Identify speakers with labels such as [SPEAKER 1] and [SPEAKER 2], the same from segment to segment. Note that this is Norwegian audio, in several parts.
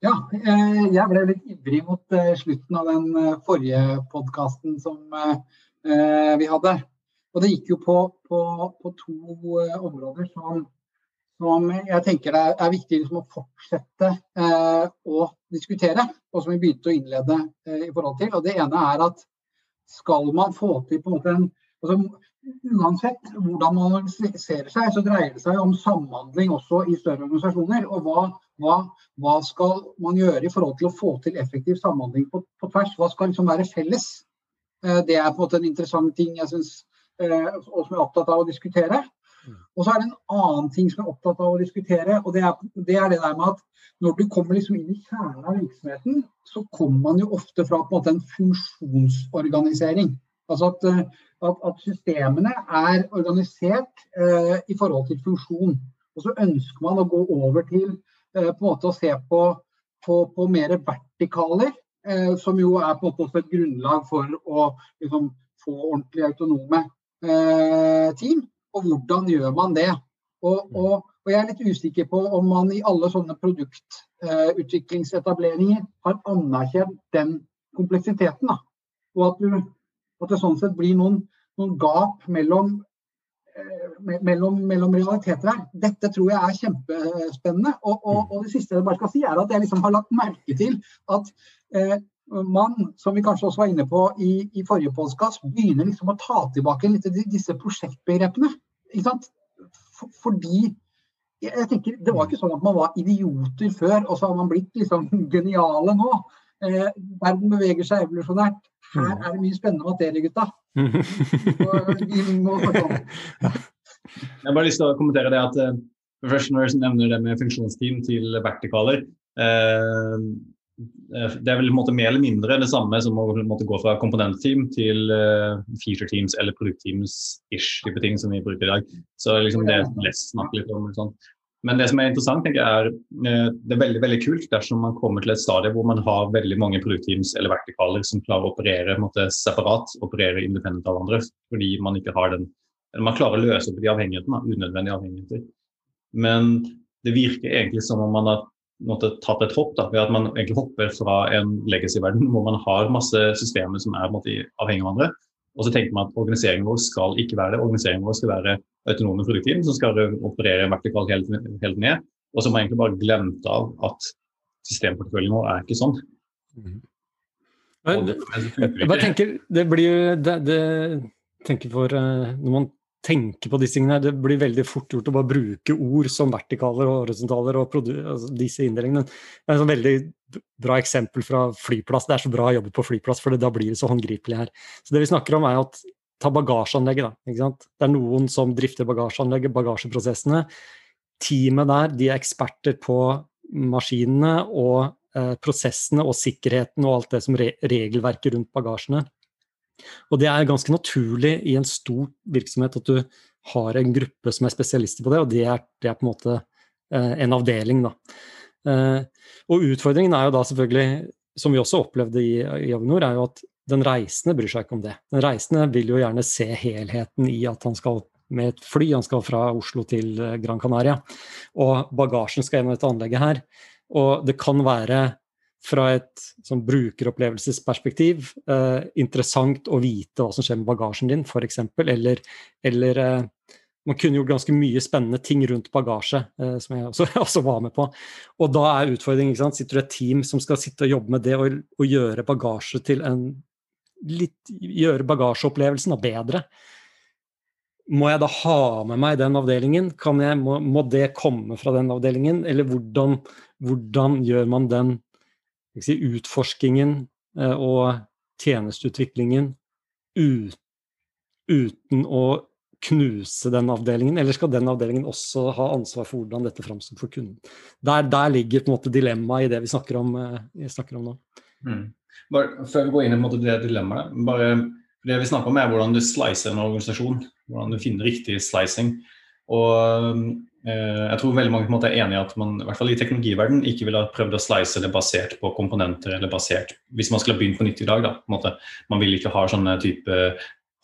[SPEAKER 1] Ja, eh, jeg ble litt ivrig mot eh, slutten av den eh, forrige podkasten som vi hadde. Og det gikk jo på, på, på to områder som, som, jeg tenker det er viktig liksom å fortsette å diskutere, og som vi begynte å innlede i forhold til. Og Det ene er at skal man få til på en måte en altså, Uansett hvordan man organiserer seg, så dreier det seg om samhandling også i større organisasjoner. Og hva, hva, hva skal man gjøre i forhold til å få til effektiv samhandling på, på tvers? Hva skal liksom være felles? Eh, det er på en måte en interessant ting jeg synes, eh, og som jeg er opptatt av å diskutere. Mm. Og så er det en annen ting som jeg er opptatt av å diskutere, og det er det, er det der med at når du kommer liksom inn i kjernen av virksomheten, så kommer man jo ofte fra på en måte en funksjonsorganisering. Altså at eh, at, at systemene er organisert eh, i forhold til funksjon. Og så ønsker man å gå over til eh, på en måte å se på, på, på mer vertikaler, eh, som jo er på en måte også et grunnlag for å liksom, få ordentlig autonome eh, team. Og hvordan gjør man det? Og, og, og, jeg er litt usikker på om man i alle sånne produktutviklingsetableringer har anerkjent den kompleksiteten. Da. Og at du at det sånn sett blir noen, noen gap mellom, eh, mellom, mellom, realiteter her. Dette tror jeg er kjempespennende. Og, og, og, det siste jeg bare skal si, er at jeg liksom har lagt merke til at eh, man, som vi kanskje også var inne på i, i forrige podkast, begynner liksom å ta tilbake litt disse prosjektbegrepene. Ikke sant? For, fordi jeg tenker, Det var ikke sånn at man var idioter før, og så har man blitt liksom geniale nå. Eh, verden beveger seg evolusjonært. Her mm. er det mye spennende materie, gutta.
[SPEAKER 2] Jeg har bare lyst til å kommentere det at uh, Professionals nevner det med funksjonsteam til vertikaler. Uh, det er vel måte, mer eller mindre det samme som å måte, gå fra komponentteam til feature teams eller produktteams-ish type ting som vi bruker i dag. Så liksom, det er lett snakk litt om. Sånn. Men det som er interessant, tenker jeg er eh, det er veldig veldig kult dersom man kommer til et stadie hvor man har veldig mange produktteams eller vertikaler som klarer å operere måte, separat, operere independent av hverandre. Fordi man ikke har den eller Man klarer å løse opp de avhengighetene, unødvendige avhengigheter. Men det virker egentlig som om man har måtte, tatt et hopp, da, ved at man egentlig hopper fra en legacy-verden hvor man har masse systemer som er måte, avhengig av hverandre. Og så tenker man at organiseringen vår skal ikke være det. Organiseringen vår skal være autonome produktteam som skal operere vertikalt helt, helt, ned. Og som har egentlig bare glemt av at systemporteføljen vår er ikke sånn. Mm.
[SPEAKER 3] Men, jeg bare tenker, det blir jo det, det, tenker for uh, Når man tenker på disse tingene, det blir veldig fort gjort å bare bruke ord som vertikaler og horisontaler og altså disse inndelingene. Det er en sånn veldig bra eksempel fra flyplass. Det er så bra å jobbe på flyplass, for da blir det så håndgripelig her. Så det vi snakker om er at ta bagasjeanlegget, da. Det er noen som drifter bagasjeanlegget, bagasjeprosessene. Teamet der de er eksperter på maskinene og eh, prosessene og sikkerheten og alt det som re regelverket rundt bagasjene. Og det er ganske naturlig i en stor virksomhet at du har en gruppe som er spesialister på det, og det er, det er på en måte eh, en avdeling, da. Eh, og utfordringen er jo da selvfølgelig, som vi også opplevde i, i Avinor, er jo at den reisende bryr seg ikke om det. Den reisende vil jo gjerne se helheten i at han skal med et fly, han skal fra Oslo til eh, Gran Canaria. Og bagasjen skal gjennom dette anlegget her. Og det kan være fra et sånn brukeropplevelsesperspektiv eh, interessant å vite hva som skjer med bagasjen din, f.eks. Eller, eller eh, man kunne gjort ganske mye spennende ting rundt bagasje, eh, som jeg også, også, var med på. Og da er utfordringen, ikke sant, sitter du et team som skal sitte og jobbe med det og, og gjøre bagasje til en litt, gjøre bagasjeopplevelsen bedre. Må jeg da ha med meg den avdelingen? Jeg, må, må, det komme fra den avdelingen? Eller hvordan, hvordan gjør man den si, utforskingen eh, og tjenesteutviklingen ut, uten å knuse den avdelingen, eller skal den avdelingen også ha ansvar for hvordan dette framstår for kunden? Der, der, ligger på en måte dilemmaet i det vi snakker om, vi snakker om nå. Mm.
[SPEAKER 2] Bare, før vi går inn i det dilemmaet, bare, det vi snakker om er hvordan du slicer en organisasjon. Hvordan du finner riktig slicing. Og eh, jeg tror veldig mange på en måte er enig i at man i hvert fall i teknologiverden ikke ville ha prøvd å slice det basert på komponenter eller basert Hvis man skulle ha begynt på nytt i dag, da. på en måte, Man vil ikke ha sånne type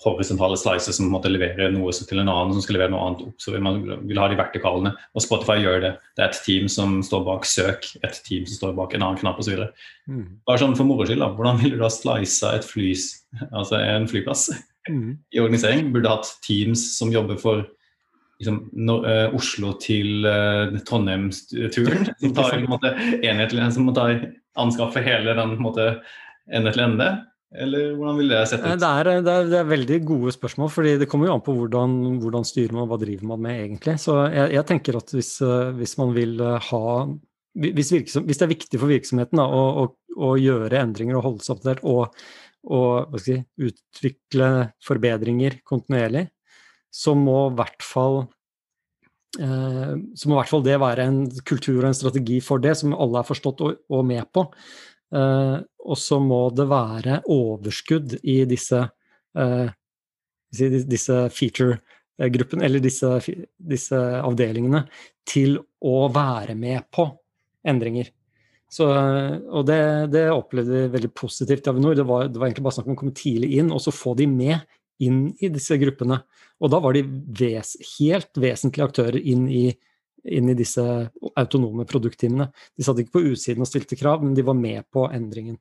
[SPEAKER 2] horisontale slicer som måtte levere noe til en annen som skal levere noe annet opp. Så vil man vil ha de vertikalene. Og Spotify gjør det. Det er et team som står bak søk, et team som står bak en annen knapp osv. Mm. Bare sånn for moro skyld, da. Hvordan ville du ha slisa et flys, altså en flyplass mm. i organisering? Burde hatt teams som jobber for liksom, no, uh, Oslo til uh, Trondheim-turen. Som tar en måte, enhetlig, som må ta anskaffe hele den måte, ende til ende. Eller hvordan vil det sett ut?
[SPEAKER 3] Det er, det, er, det er, veldig gode spørsmål, fordi det kommer jo an på hvordan, hvordan styrer man, hva driver man med egentlig. Så jeg, jeg tenker at hvis, eh, hvis, man vil eh, ha hvis, virksom, hvis, det er viktig for virksomheten da, å, å, å, gjøre endringer og holde seg oppdatert og, og si, utvikle forbedringer kontinuerlig, så må i hvert fall eh, så må i hvert fall det være en kultur og en strategi for det, som alle er forstått og, og med på. Uh, og så må det være overskudd i disse, uh, disse feature-gruppene, eller disse, disse, avdelingene, til å være med på endringer. Så, og det, det, opplevde vi veldig positivt i Avinor. Det var, det var, egentlig bare snakk om å komme tidlig inn og så få de med inn i disse gruppene. Og da var de ves, helt vesentlige aktører inn i inn i disse autonome produktteamene. De satt ikke på utsiden og stilte krav, men de var med på endringen.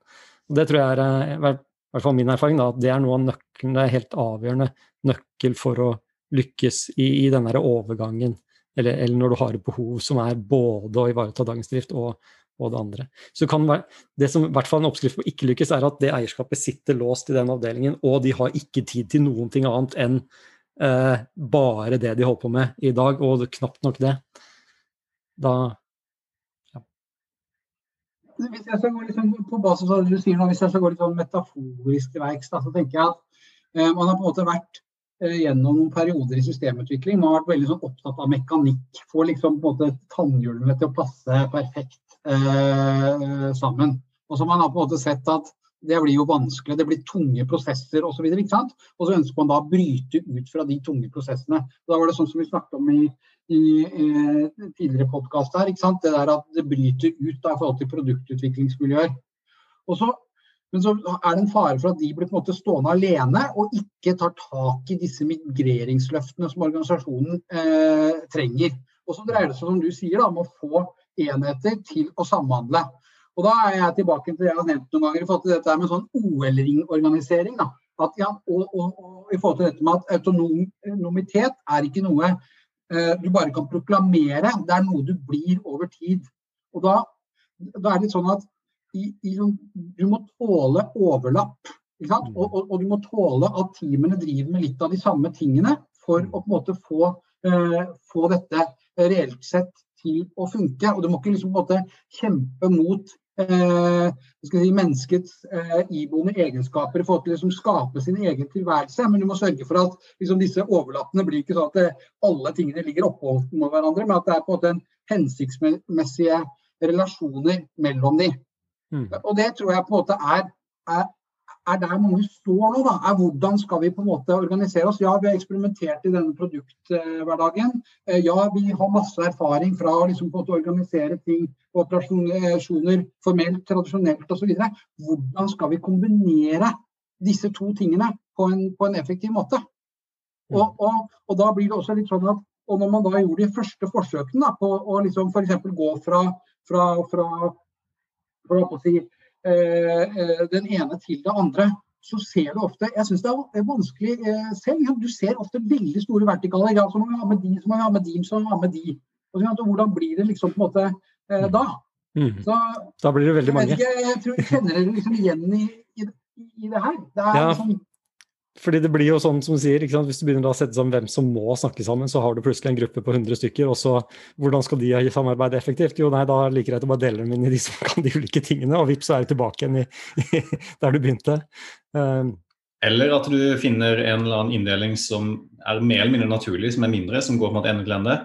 [SPEAKER 3] Og det tror jeg er eh, i hvert fall min erfaring, da, at det er noe av nøkkelen, det er helt avgjørende nøkkel for å lykkes i, i denne overgangen, eller, eller, når du har et behov som er både å ivareta dagens drift og, og det andre. Så være, Det som i hvert fall en oppskrift på ikke lykkes, er at det eierskapet sitter låst i den avdelingen, og de har ikke tid til noen ting annet enn eh, bare det de holder på med i dag, og knapt nok det da
[SPEAKER 1] ja. Hvis jeg skal gå liksom på basis av det du sier nå, hvis jeg skal gå litt sånn metaforisk til verks, så tenker jeg at eh, man har på en måte vært eh, gjennom noen perioder i systemutvikling. Man har vært veldig sånn opptatt av mekanikk. Få liksom på en måte tannhjulene til å passe perfekt eh, sammen. Og så man har på en måte sett at det blir jo vanskelig, det blir tunge prosesser osv. Og, og så ønsker man da å bryte ut fra de tunge prosessene. Da var det sånn som vi snakket om i i eh, tidligere podkast her. Det der at det bryter ut da, i forhold til produktutviklingsmiljøer. Og så, men så er det en fare for at de blir på en måte stående alene og ikke tar tak i disse migreringsløftene som organisasjonen eh, trenger. Og så dreier det seg som du sier da, om å få enheter til å samhandle. Og da er jeg tilbake til det jeg har nevnt noen ganger i forhold til dette med sånn OL-ringorganisering. da. At, ja, og, og, og, i forhold til dette med at autonomitet er ikke noe Eh, du bare kan proklamere. Det er noe du blir over tid. Og da, da er det sånn at i, i, sånn, du må tåle overlapp. Og, og, og, du må tåle at teamene driver med litt av de samme tingene for å på en måte få, eh, få dette reelt sett til å funke. Og du må ikke liksom på en måte kjempe mot eh, si, menneskets eh, iboende egenskaper til å liksom, skape sin egen tilværelse. Men du må sørge for at liksom, disse overlappene blir ikke sånn at det, eh, alle tingene ligger oppå hverandre, men at det er på en måte en hensiktsmessige relasjoner mellom de. Mm. Og det tror jeg på en måte er, er, er der mange står nå. da, er Hvordan skal vi på en måte organisere oss? Ja, vi har eksperimentert i denne produkthverdagen. Eh, ja, vi har masse erfaring fra å liksom måte organisere ting på operasjoner formelt, tradisjonelt osv. Hvordan skal vi kombinere disse to tingene på en, på en effektiv måte? Mm. Og, og, og, da blir det også litt sånn at og når man da gjorde de første forsøkene da, på å liksom f.eks. gå fra, fra, fra, fra å si, den ene til det andre, så ser du ofte Jeg syns det er vanskelig eh, selv. Du ser ofte veldig store vertikaler. Ja, så må vi ha med de, så må vi ha med de, så må vi ha med de. Og hvordan blir det liksom på en måte mm. da?
[SPEAKER 3] Mm. Så, da blir det veldig mange.
[SPEAKER 1] Jeg, jeg, jeg, tror, jeg kjenner dere liksom igjen i, i, i, det her. Det er
[SPEAKER 3] ja.
[SPEAKER 1] liksom
[SPEAKER 3] fordi det blir jo sånn som sier, Hvis du begynner å sette sammen hvem som må snakke sammen, så har du plutselig en gruppe på 100 stykker. Og så hvordan skal de samarbeide effektivt? Jo, nei, da liker jeg å bare dele dem inn i de som kan de ulike tingene, og vips, så er du tilbake igjen i, i, der du begynte. Um,
[SPEAKER 2] eller at du finner en eller annen inndeling som er mer eller mindre naturlig, som er mindre, som går på en måte ende.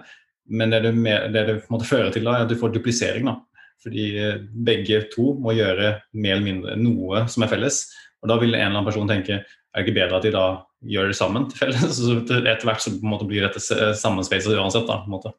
[SPEAKER 2] Men det det, det det på en måte fører til, da, er at du får duplisering. da. Fordi eh, begge to må gjøre mer eller mindre noe som er felles. Og da vil en eller annen person tenke er det ikke bedre at de da gjør det sammen til felles? Så etter hvert så på en måte blir dette sammensveiset uansett. da, på en måte.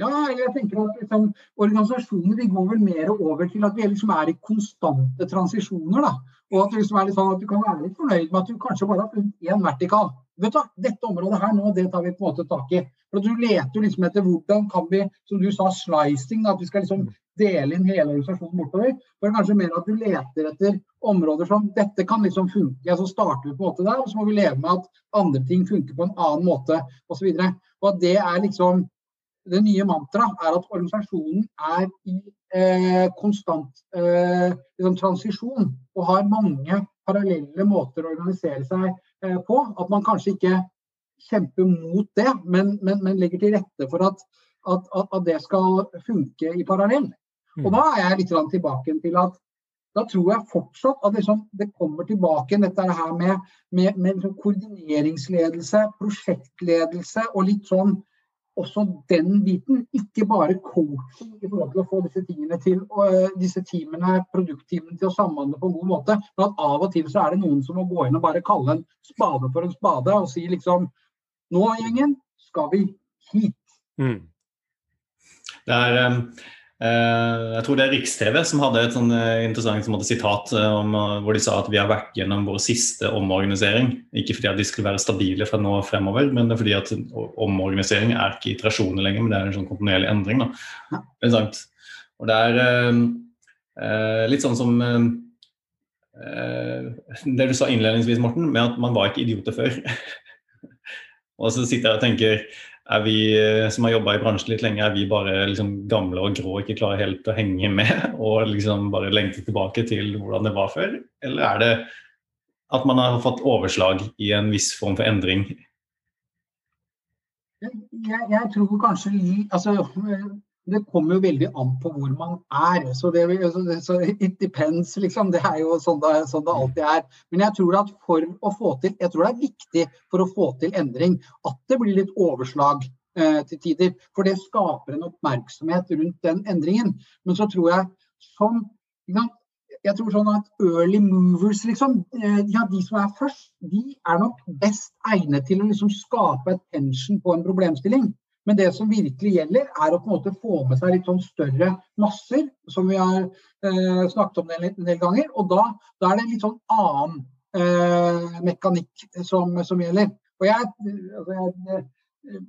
[SPEAKER 1] Ja, jeg tenker at liksom, Organisasjoner de går vel mer over til at vi liksom er i konstante transisjoner. da, og at liksom sånn at Du kan være litt fornøyd med at du kanskje bare har funnet én vertikal. Vet du, Dette området her nå, det tar vi på en måte tak i. For Du leter liksom etter hvordan kan vi, som du sa, slicing. Da, at vi skal liksom dele inn hele organisasjonen bortover. For kanskje mer at du leter etter områder som dette kan liksom funke. Så starter vi på en måte der, og så må vi leve med at andre ting funker på en annen måte osv. Og, så og det er liksom det nye mantraet er at organisasjonen er i eh, konstant eh, liksom transisjon og har mange parallelle måter å organisere seg eh, på. At man kanskje ikke kjemper mot det, men, men, men legger til rette for at, at, at, det skal funke i parallell. Og da er jeg litt tilbake til at da tror jeg fortsatt at liksom, det kommer tilbake dette her med, med, med liksom koordineringsledelse, prosjektledelse og litt sånn også den biten. Ikke bare coaching i forhold til å få disse tingene til, og, disse teamene, produktteamene til å samhandle på en god måte. Men at av og til så er det noen som må gå inn og bare kalle en spade for en spade og si liksom Nå, gjengen, skal vi hit. Mm.
[SPEAKER 2] Det er um Eh, jeg tror det er Riks-TV som hadde et sånn eh, interessant måte, sitat eh, om, hvor de sa at vi har vært gjennom vår siste omorganisering. Ikke fordi at de skulle være stabile fra nå og fremover, men det fordi at omorganisering er ikke iterasjoner lenger, men det er en sånn kontinuerlig endring. Da. Ja. Og det er eh, litt sånn som eh, det du sa innledningsvis, Morten, med at man var ikke idioter før. og så sitter jeg og tenker er vi eh, som har jobba i bransjen litt lenge, er vi bare liksom gamle og grå og ikke klarer helt å henge med og liksom bare lengte tilbake til hvordan det var før? Eller er det at man har fått overslag i en viss form for endring?
[SPEAKER 1] Jeg, jeg tror kanskje altså, det kommer jo veldig an på hvor man er. Så, det, så it depends, liksom. Det er jo sånn det, sånn det, alltid er. Men jeg tror at for å få til, jeg tror det er viktig for å få til endring at det blir litt overslag eh, til tider. For det skaper en oppmerksomhet rundt den endringen. Men så tror jeg som jeg tror sånn at early movers, liksom, eh, ja, de som er først, de er nok best egnet til å liksom skape attention på en problemstilling. Men det som virkelig gjelder, er å på en måte få med seg litt sånn større masser, som vi har eh, snakket om en del ganger. Og da, da, er det en litt sånn annen eh, mekanikk som, som, gjelder. Og jeg, altså jeg, Eh,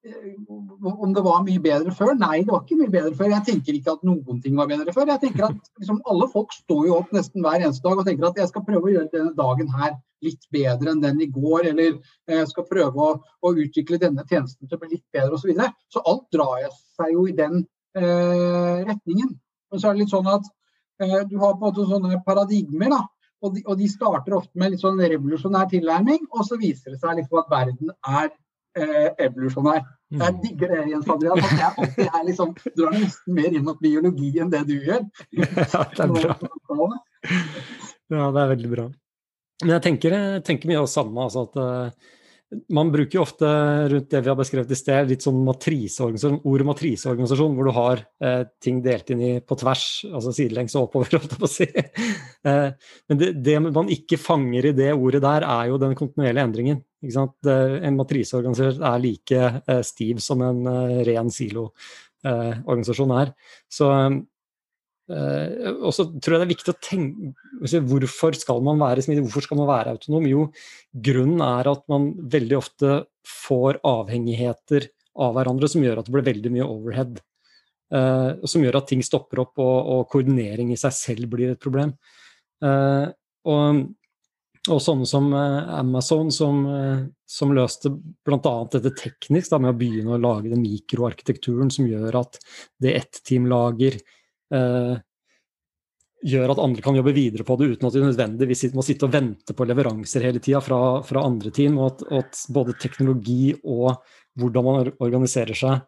[SPEAKER 1] om det var mye bedre før? Nei, det var ikke mye bedre før. Jeg tenker ikke at noen ting var bedre før. Jeg tenker at liksom, Alle folk står jo opp nesten hver eneste dag og tenker at jeg skal prøve å gjøre denne dagen her litt bedre enn den i går, eller jeg skal prøve å, å utvikle denne tjenesten til å bli litt bedre osv. Så, videre. så alt drar seg jo i den eh, retningen. Men så er det litt sånn at eh, du har på en måte sånne paradigmer. da, og de, og de starter ofte med litt sånn revolusjonær tilnærming, og så viser det seg liksom at verden er eh, evolusjonær. Mm. Jeg digger det, Jens Adrian. At jeg alltid er liksom, du er nesten mer inn mot biologi enn det du gjør.
[SPEAKER 3] Ja, det er bra. Ja, det er veldig bra. Men jeg tenker, jeg tenker mye av det samme. Altså at uh, man bruker jo ofte rundt det vi har beskrevet i sted, litt sånn matriseorganisasjon, ordet matriseorganisasjon, hvor du har eh, ting delt inn i på tvers, altså sidelengs og oppover, holdt jeg på å si. eh, men det, det, man ikke fanger i det ordet der, er jo den kontinuerlige endringen. En matriseorganisasjon er like eh, stiv som en eh, ren siloorganisasjon er. Så og så tror jeg det er viktig å tenke Hvorfor skal man være smidig, hvorfor skal man være autonom? Jo, grunnen er at man veldig ofte får avhengigheter av hverandre som gjør at det blir veldig mye overhead. Uh, som gjør at ting stopper opp, og, og, koordinering i seg selv blir et problem. Uh, og, og, sånne som Amazon, som, som løste bl.a. dette teknisk, da, med å begynne å lage den mikroarkitekturen som gjør at det ett team lager, eh, gjør at andre kan jobbe videre på det uten at de nødvendigvis må sitte og vente på leveranser hele tida fra, fra, andre team. Og at, at, både teknologi og hvordan man organiserer seg,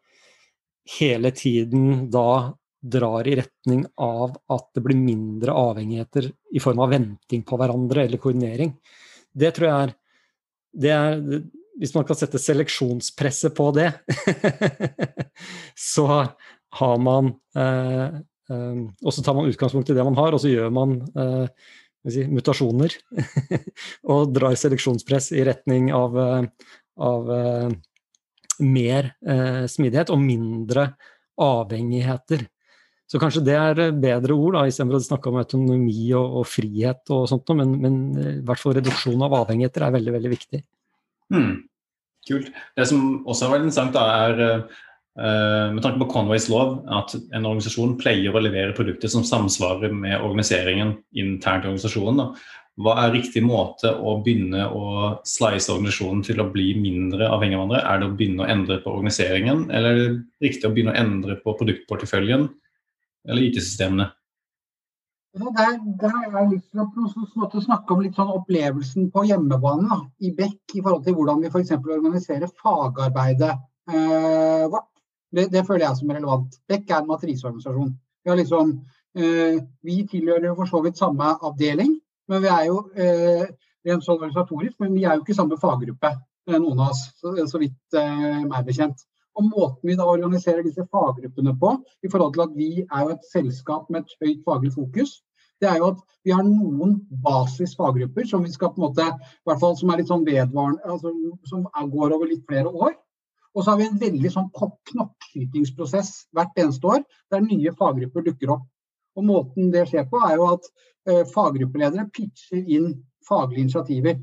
[SPEAKER 3] hele tiden da drar i retning av at det blir mindre avhengigheter i form av venting på hverandre eller koordinering. Det tror jeg er, det er Hvis man kan sette seleksjonspresset på det, så har man eh, eh, og så tar man utgangspunkt i det man har, og så gjør man eh, si, mutasjoner. og drar seleksjonspress i retning av, eh, av, eh, mer eh, smidighet og mindre avhengigheter. Så kanskje det er bedre ord, da, istedenfor å snakke om autonomi og, og frihet og sånt, men, men, i hvert fall reduksjon av avhengigheter er veldig, veldig viktig.
[SPEAKER 2] Mm. Kult. Det som også er veldig interessant, da, er uh, med tanke på Conways lov, at en organisasjon pleier å levere produkter som samsvarer med organiseringen internt i organisasjonen. Da. Hva er riktig måte å begynne å slice organisasjonen til å bli mindre avhengig av hverandre? Er det å begynne å endre på organiseringen, eller er det riktig å begynne å endre på produktporteføljen? Eller IT-systemene?
[SPEAKER 1] Der, der har jeg lyst til å snakke om litt sånn opplevelsen på hjemmebane da, i Beck i forhold til hvordan vi f.eks. organiserer fagarbeidet eh, vårt. Det, det, føler jeg som relevant. Beck er en matriseorganisasjon. Vi, liksom, eh, vi tilhører for så vidt samme avdeling, men vi er jo eh, rent sånn organisatorisk, men vi er jo ikke samme faggruppe, eh, noen av oss, så, så vidt eh, meg bekjent. Og måten vi da organiserer disse faggruppene på, i forhold til at vi er jo et selskap med et høyt faglig fokus, det er jo at vi har noen basisfaggrupper som vi skal på en måte, i hvert fall som er litt sånn vedvarende, altså, som går over litt flere år. Og så har vi en veldig sånn knoppskytingsprosess hvert eneste år, der nye faggrupper dukker opp. Og Måten det skjer på, er jo at eh, faggruppeledere pitcher inn faglige initiativer.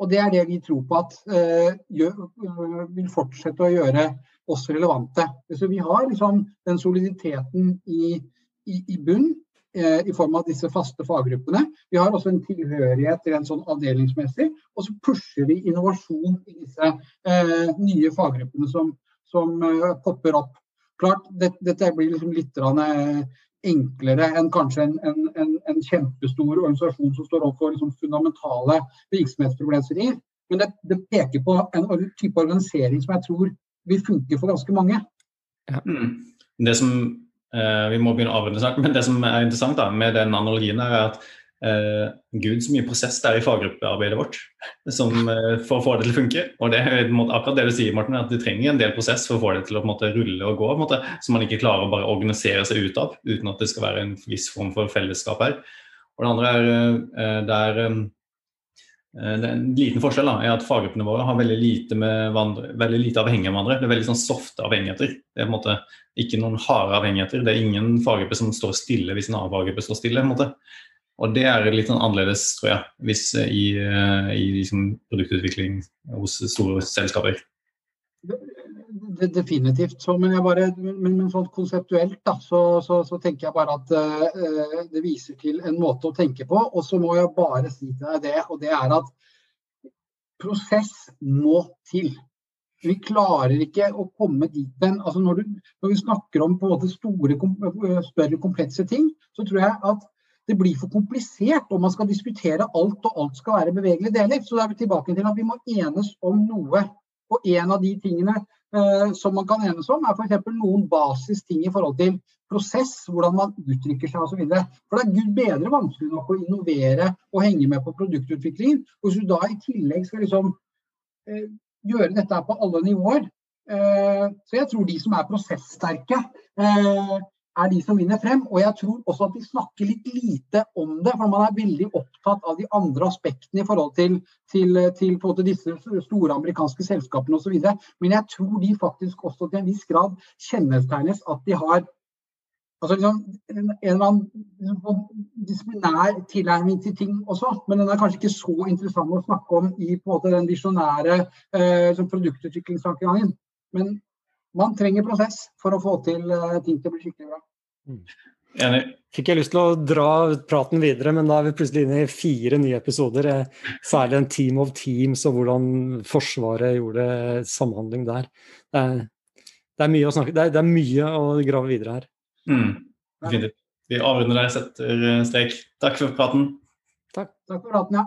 [SPEAKER 1] Og det er det vi tror på at uh, uh, vil fortsette å gjøre oss relevante. Så vi har liksom den soliditeten i, i, i bunn eh, i form av disse faste faggruppene. Vi har også en tilhørighet rent sånn avdelingsmessig. Og så pusher vi innovasjon i disse eh, nye faggruppene som, som popper opp. Klart, det, Dette blir liksom litt enklere enn kanskje en, en, en, en, kjempestor organisasjon som står overfor liksom fundamentale virksomhetsproblemstillinger. Men det, det, peker på en type organisering som jeg tror vil funke for ganske mange.
[SPEAKER 2] Ja. Mm. Det som eh, Vi må begynne å avrunde snart, men det som er interessant da, med den analogien, er at eh, gud, så mye prosess det er i faggruppearbeidet vårt som, eh, for å få det til å funke. Og det er akkurat det du sier, Martin, at du trenger en del prosess for å få det til å måte, rulle og gå, måte, så man ikke klarer å bare organisere seg ut av, uten at det skal være en viss form for fellesskap her. Og det andre er, eh, det er eh, Eh, det er en liten forskjell da, er at faggruppene våre har veldig lite, vandre, veldig lite avhengig av hverandre. Det er veldig sånn softe avhengigheter. Det er på en måte ikke noen harde avhengigheter. Det er ingen faggruppe som står stille hvis en annen faggruppe står stille. på en måte. Og det er litt sånn annerledes, tror jeg, hvis, eh, i, eh, i liksom produktutvikling hos store selskaper
[SPEAKER 1] definitivt. Så, men, bare, men, men, sånn konseptuelt da, så, så, så, tenker jeg bare at uh, det viser til en måte å tenke på. Og så må jeg bare si til deg det, og det er at prosess må til. Vi klarer ikke å komme dit den Altså når, når, vi snakker om på en måte store, større komplekse ting, så tror jeg at det blir for komplisert om man skal diskutere alt, og alt skal være bevegelige deler. Så da er vi tilbake til at vi må enes om noe. Og en av de tingene Eh, som man kan enes om, er f.eks. noen basisting i forhold til prosess, hvordan man uttrykker seg osv. For det er gud bedre vanskelig nok å innovere og henge med på produktutviklingen. Og Hvis du da i tillegg skal liksom eh, gjøre dette på alle nivåer. Eh, så jeg tror de som er prosesssterke, eh, er de som vinner frem. Og jeg tror også at de snakker litt lite om det, for man er veldig opptatt av de andre aspektene i forhold til, til, til, til disse store amerikanske selskapene osv. Men jeg tror de faktisk også til en viss grad kjennetegnes at de har altså liksom, en, eller annen liksom, disiplinær tilnærming til ting også. Men den er kanskje ikke så interessant å snakke om i på en måte, den visjonære eh, produktutviklingstankegangen. Men man trenger prosess for å få til uh, ting til å bli skikkelig bra.
[SPEAKER 2] Mm. Enig.
[SPEAKER 3] Fikk jeg lyst til å dra praten videre, men da er vi plutselig inne i fire nye episoder. Eh, særlig en Team of Teams og hvordan Forsvaret gjorde samhandling der. Det er, det er mye å snakke det er, det er, mye å grave videre her.
[SPEAKER 2] Mm. Vi avrunder der, setter eh, strek. Takk for praten.
[SPEAKER 1] Takk. Takk for praten, ja.